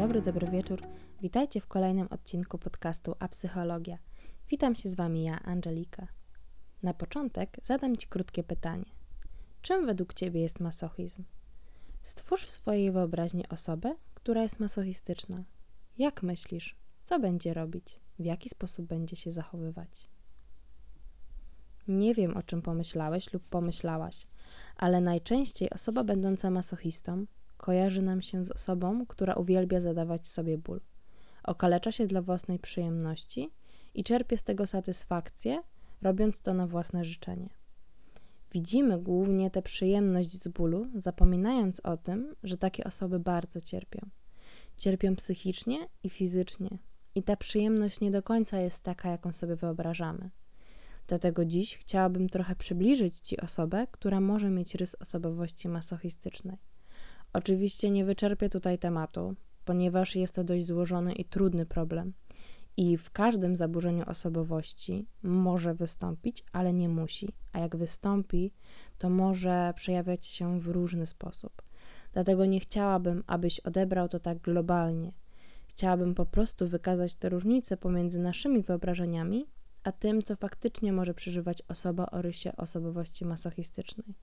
dobry, dobry wieczór. Witajcie w kolejnym odcinku podcastu A Psychologia. Witam się z Wami ja, Angelika. Na początek zadam Ci krótkie pytanie. Czym według Ciebie jest masochizm? Stwórz w swojej wyobraźni osobę, która jest masochistyczna. Jak myślisz? Co będzie robić? W jaki sposób będzie się zachowywać? Nie wiem, o czym pomyślałeś lub pomyślałaś, ale najczęściej osoba będąca masochistą kojarzy nam się z osobą, która uwielbia zadawać sobie ból. Okalecza się dla własnej przyjemności i czerpie z tego satysfakcję, robiąc to na własne życzenie. Widzimy głównie tę przyjemność z bólu, zapominając o tym, że takie osoby bardzo cierpią. Cierpią psychicznie i fizycznie, i ta przyjemność nie do końca jest taka, jaką sobie wyobrażamy. Dlatego dziś chciałabym trochę przybliżyć Ci osobę, która może mieć rys osobowości masochistycznej. Oczywiście nie wyczerpię tutaj tematu, ponieważ jest to dość złożony i trudny problem. I w każdym zaburzeniu osobowości może wystąpić, ale nie musi. A jak wystąpi, to może przejawiać się w różny sposób. Dlatego nie chciałabym, abyś odebrał to tak globalnie. Chciałabym po prostu wykazać te różnice pomiędzy naszymi wyobrażeniami, a tym, co faktycznie może przeżywać osoba o rysie osobowości masochistycznej.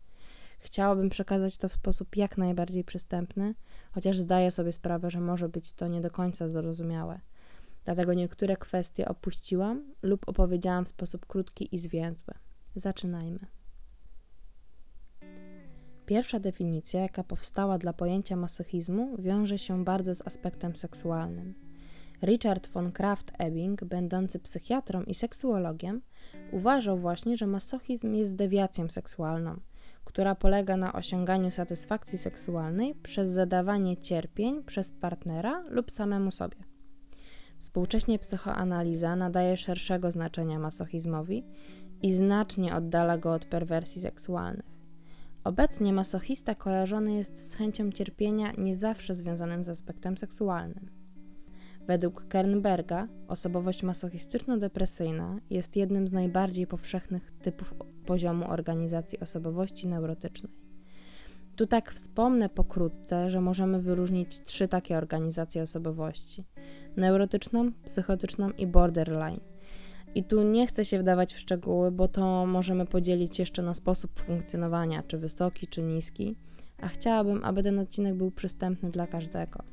Chciałabym przekazać to w sposób jak najbardziej przystępny, chociaż zdaję sobie sprawę, że może być to nie do końca zrozumiałe. Dlatego niektóre kwestie opuściłam lub opowiedziałam w sposób krótki i zwięzły. Zaczynajmy. Pierwsza definicja, jaka powstała dla pojęcia masochizmu, wiąże się bardzo z aspektem seksualnym. Richard von Kraft-Ebing, będący psychiatrą i seksuologiem, uważał właśnie, że masochizm jest dewiacją seksualną – która polega na osiąganiu satysfakcji seksualnej przez zadawanie cierpień przez partnera lub samemu sobie. Współcześnie psychoanaliza nadaje szerszego znaczenia masochizmowi i znacznie oddala go od perwersji seksualnych. Obecnie masochista kojarzony jest z chęcią cierpienia nie zawsze związanym z aspektem seksualnym. Według Kernberga osobowość masochistyczno-depresyjna jest jednym z najbardziej powszechnych typów poziomu organizacji osobowości neurotycznej. Tu tak wspomnę pokrótce, że możemy wyróżnić trzy takie organizacje osobowości: neurotyczną, psychotyczną i borderline. I tu nie chcę się wdawać w szczegóły, bo to możemy podzielić jeszcze na sposób funkcjonowania, czy wysoki, czy niski, a chciałabym, aby ten odcinek był przystępny dla każdego.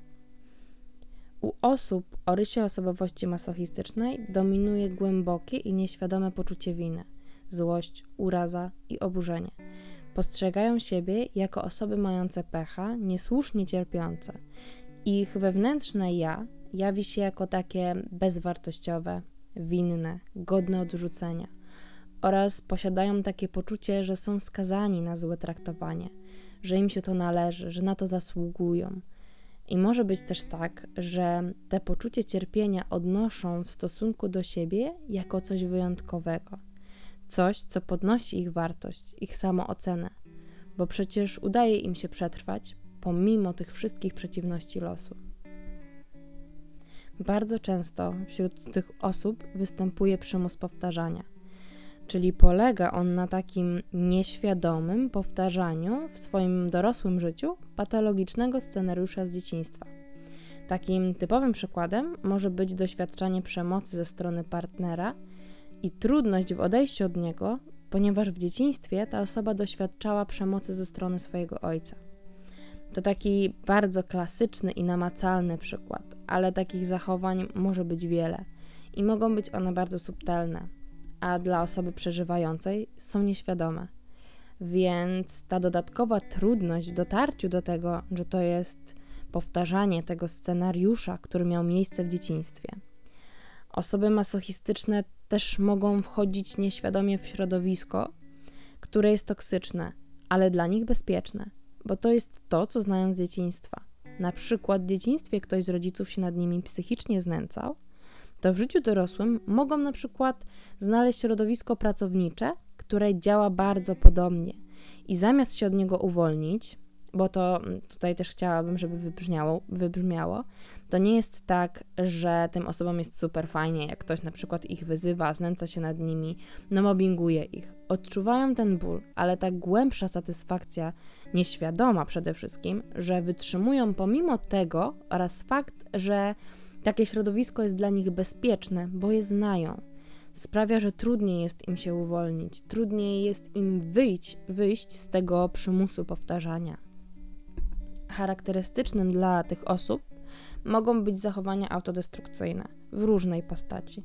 U osób o rysie osobowości masochistycznej dominuje głębokie i nieświadome poczucie winy, złość, uraza i oburzenie. Postrzegają siebie jako osoby mające pecha, niesłusznie cierpiące. Ich wewnętrzne ja jawi się jako takie bezwartościowe, winne, godne odrzucenia oraz posiadają takie poczucie, że są skazani na złe traktowanie, że im się to należy, że na to zasługują – i może być też tak, że te poczucie cierpienia odnoszą w stosunku do siebie jako coś wyjątkowego, coś, co podnosi ich wartość, ich samoocenę, bo przecież udaje im się przetrwać pomimo tych wszystkich przeciwności losu. Bardzo często wśród tych osób występuje przymus powtarzania czyli polega on na takim nieświadomym powtarzaniu w swoim dorosłym życiu patologicznego scenariusza z dzieciństwa. Takim typowym przykładem może być doświadczanie przemocy ze strony partnera i trudność w odejściu od niego, ponieważ w dzieciństwie ta osoba doświadczała przemocy ze strony swojego ojca. To taki bardzo klasyczny i namacalny przykład, ale takich zachowań może być wiele i mogą być one bardzo subtelne a dla osoby przeżywającej są nieświadome. Więc ta dodatkowa trudność w dotarciu do tego, że to jest powtarzanie tego scenariusza, który miał miejsce w dzieciństwie. Osoby masochistyczne też mogą wchodzić nieświadomie w środowisko, które jest toksyczne, ale dla nich bezpieczne, bo to jest to, co znają z dzieciństwa. Na przykład w dzieciństwie ktoś z rodziców się nad nimi psychicznie znęcał, to w życiu dorosłym mogą na przykład znaleźć środowisko pracownicze, które działa bardzo podobnie i zamiast się od niego uwolnić, bo to mm, tutaj też chciałabym, żeby wybrzmiało, wybrzmiało, to nie jest tak, że tym osobom jest super fajnie, jak ktoś na przykład ich wyzywa, znęca się nad nimi, no mobbinguje ich. Odczuwają ten ból, ale ta głębsza satysfakcja, nieświadoma przede wszystkim, że wytrzymują pomimo tego oraz fakt, że takie środowisko jest dla nich bezpieczne, bo je znają. Sprawia, że trudniej jest im się uwolnić, trudniej jest im wyjść, wyjść z tego przymusu powtarzania. Charakterystycznym dla tych osób mogą być zachowania autodestrukcyjne w różnej postaci.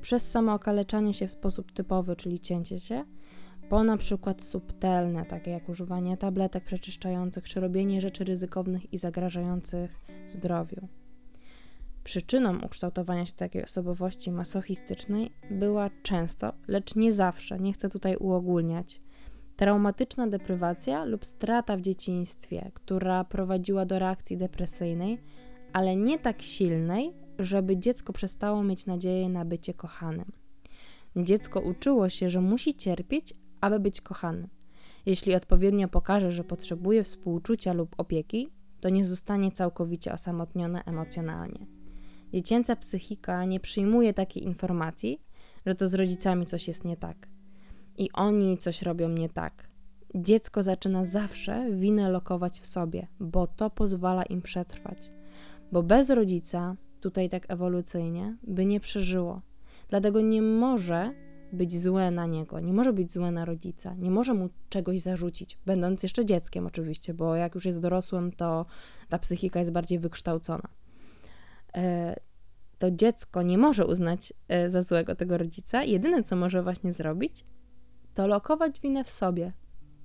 Przez samookaleczanie się w sposób typowy, czyli cięcie się, po na przykład subtelne, takie jak używanie tabletek przeczyszczających czy robienie rzeczy ryzykownych i zagrażających zdrowiu. Przyczyną ukształtowania się takiej osobowości masochistycznej była często, lecz nie zawsze, nie chcę tutaj uogólniać, traumatyczna deprywacja lub strata w dzieciństwie, która prowadziła do reakcji depresyjnej, ale nie tak silnej, żeby dziecko przestało mieć nadzieję na bycie kochanym. Dziecko uczyło się, że musi cierpieć, aby być kochanym. Jeśli odpowiednio pokaże, że potrzebuje współczucia lub opieki, to nie zostanie całkowicie osamotnione emocjonalnie. Dziecięca psychika nie przyjmuje takiej informacji, że to z rodzicami coś jest nie tak i oni coś robią nie tak. Dziecko zaczyna zawsze winę lokować w sobie, bo to pozwala im przetrwać. Bo bez rodzica, tutaj tak ewolucyjnie, by nie przeżyło. Dlatego nie może być złe na niego, nie może być złe na rodzica, nie może mu czegoś zarzucić, będąc jeszcze dzieckiem oczywiście, bo jak już jest dorosłym, to ta psychika jest bardziej wykształcona. E, to dziecko nie może uznać e, za złego tego rodzica. Jedyne, co może właśnie zrobić, to lokować winę w sobie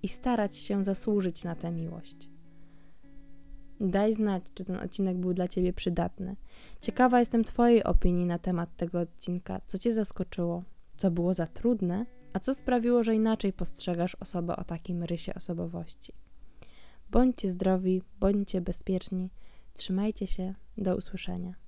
i starać się zasłużyć na tę miłość. Daj znać, czy ten odcinek był dla Ciebie przydatny. Ciekawa jestem Twojej opinii na temat tego odcinka. Co Cię zaskoczyło? Co było za trudne? A co sprawiło, że inaczej postrzegasz osobę o takim rysie osobowości? Bądźcie zdrowi, bądźcie bezpieczni, trzymajcie się, do usłyszenia.